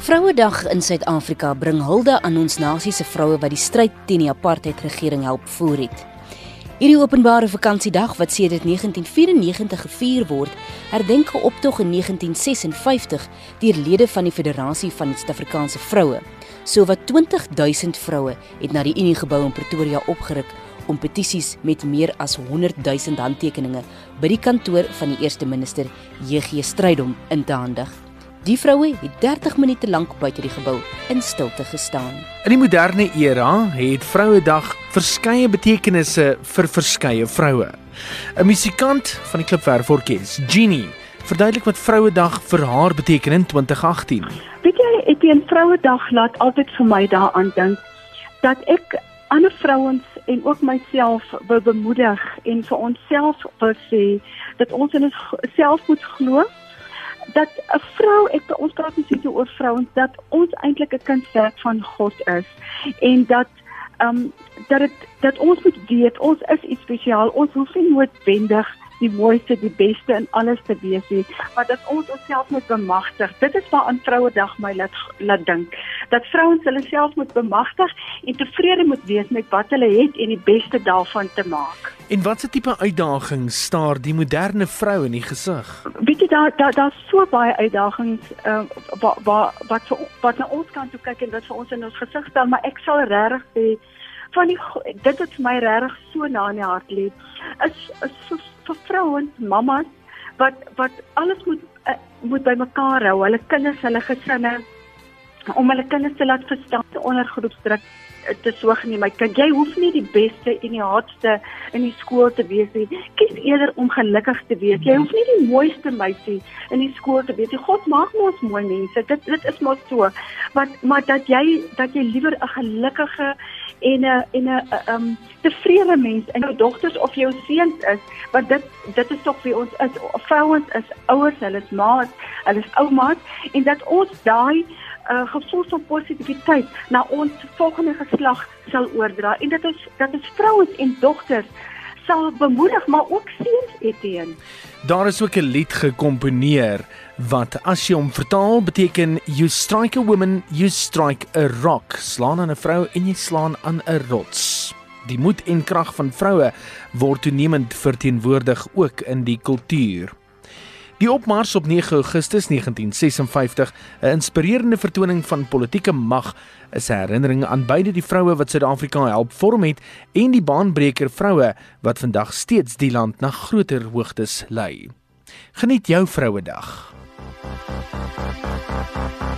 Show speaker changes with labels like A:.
A: Vrouedag in Suid-Afrika bring hulde aan ons nasie se vroue wat die stryd teen die apartheidregering help voer het. Hierdie openbare vakansiedag wat sedert 1994 gevier word, herdenk 'n optog in 1956 deur lede van die Federasie van Suid-Afrikaanse Vroue. Sowat 20000 vroue het na die Unie gebou in Pretoria opgeruk om petisies met meer as 100000 handtekeninge by die kantoor van die eerste minister JG Strydom in te handig. Die vroue het 30 minute lank buite die gebou in stilte gestaan.
B: In die moderne era het Vrouedag verskeie betekenisse vir verskeie vroue. 'n Musikant van die Klipwerforkes, Genie, verduidelik wat Vrouedag vir haar beteken in 2018.
C: Weet jy, ek teen Vrouedag laat altyd vir my daaraan dink dat ek ander vrouens en ook myself wil bemoedig en vir onsself wil sê dat ons in onsself moet glo dat 'n vrou ek ons praat nie so oor vrouens dat ons eintlik 'n kindwerk van God is en dat ehm um, dat dit dat ons moet weet ons is iets spesiaal ons hoef nie noodwendig die mooiste, die beste in alles te wees nie, maar dat ons onsself moet bemagtig. Dit is waar aan Vrouedag my laat laat dink. Dat vrouens hulle self moet bemagtig en tevrede moet wees met wat hulle het en die beste daarvan te maak.
B: En watse tipe uitdagings staar die moderne vrou in die gesig?
C: Weet jy daar daar daar's so baie uitdagings uh, wat wat wat vir wat na ons kan toe kyk en wat vir ons in ons gesig stel, maar ek sal regtig sê van die dit wat vir my regtig so na in die hart lê is is vir, vir vrouens, mamas wat wat alles moet uh, moet bymekaar hou, hulle kinders, hulle gesinne om hulle kinders te laat verstaan onder groepsdruk te sorg nie my kind jy hoef nie die beste en die hardste in die skool te wees nie. Kies eerder om gelukkig te wees. Jy hoef nie die mooiste meisie in die skool te wees. Nie God maak ons mooi mense. Dit dit is maar so. Want maar dat jy dat jy liewer 'n gelukkige en 'n en 'n um tevrede mens in jou dogters of jou seuns is. Want dit dit is tog wie ons is. Vrouens is ouers hulle is ma's hulle is ouma's. En dat ons daai uh, gevoel van positiwiteit na ons volgende geslag sal oordra en dit is dat is vrouens en dogters sal bemoedig maar ook seuns eteen.
B: Daar is ook 'n lied gekomponeer wat as jy hom vertaal beteken you strike a woman you strike a rock slaan aan 'n vrou en jy slaan aan 'n rots. Die moed en krag van vroue word toenemend verteenwoordig ook in die kultuur. Die opmars op 9 Augustus 1956, 'n inspirerende vertoning van politieke mag, is 'n herinnering aan beide die vroue wat Suid-Afrika help vorm het en die baanbreker vroue wat vandag steeds die land na groter hoogtes lei. Geniet jou Vrouedag. Thank you.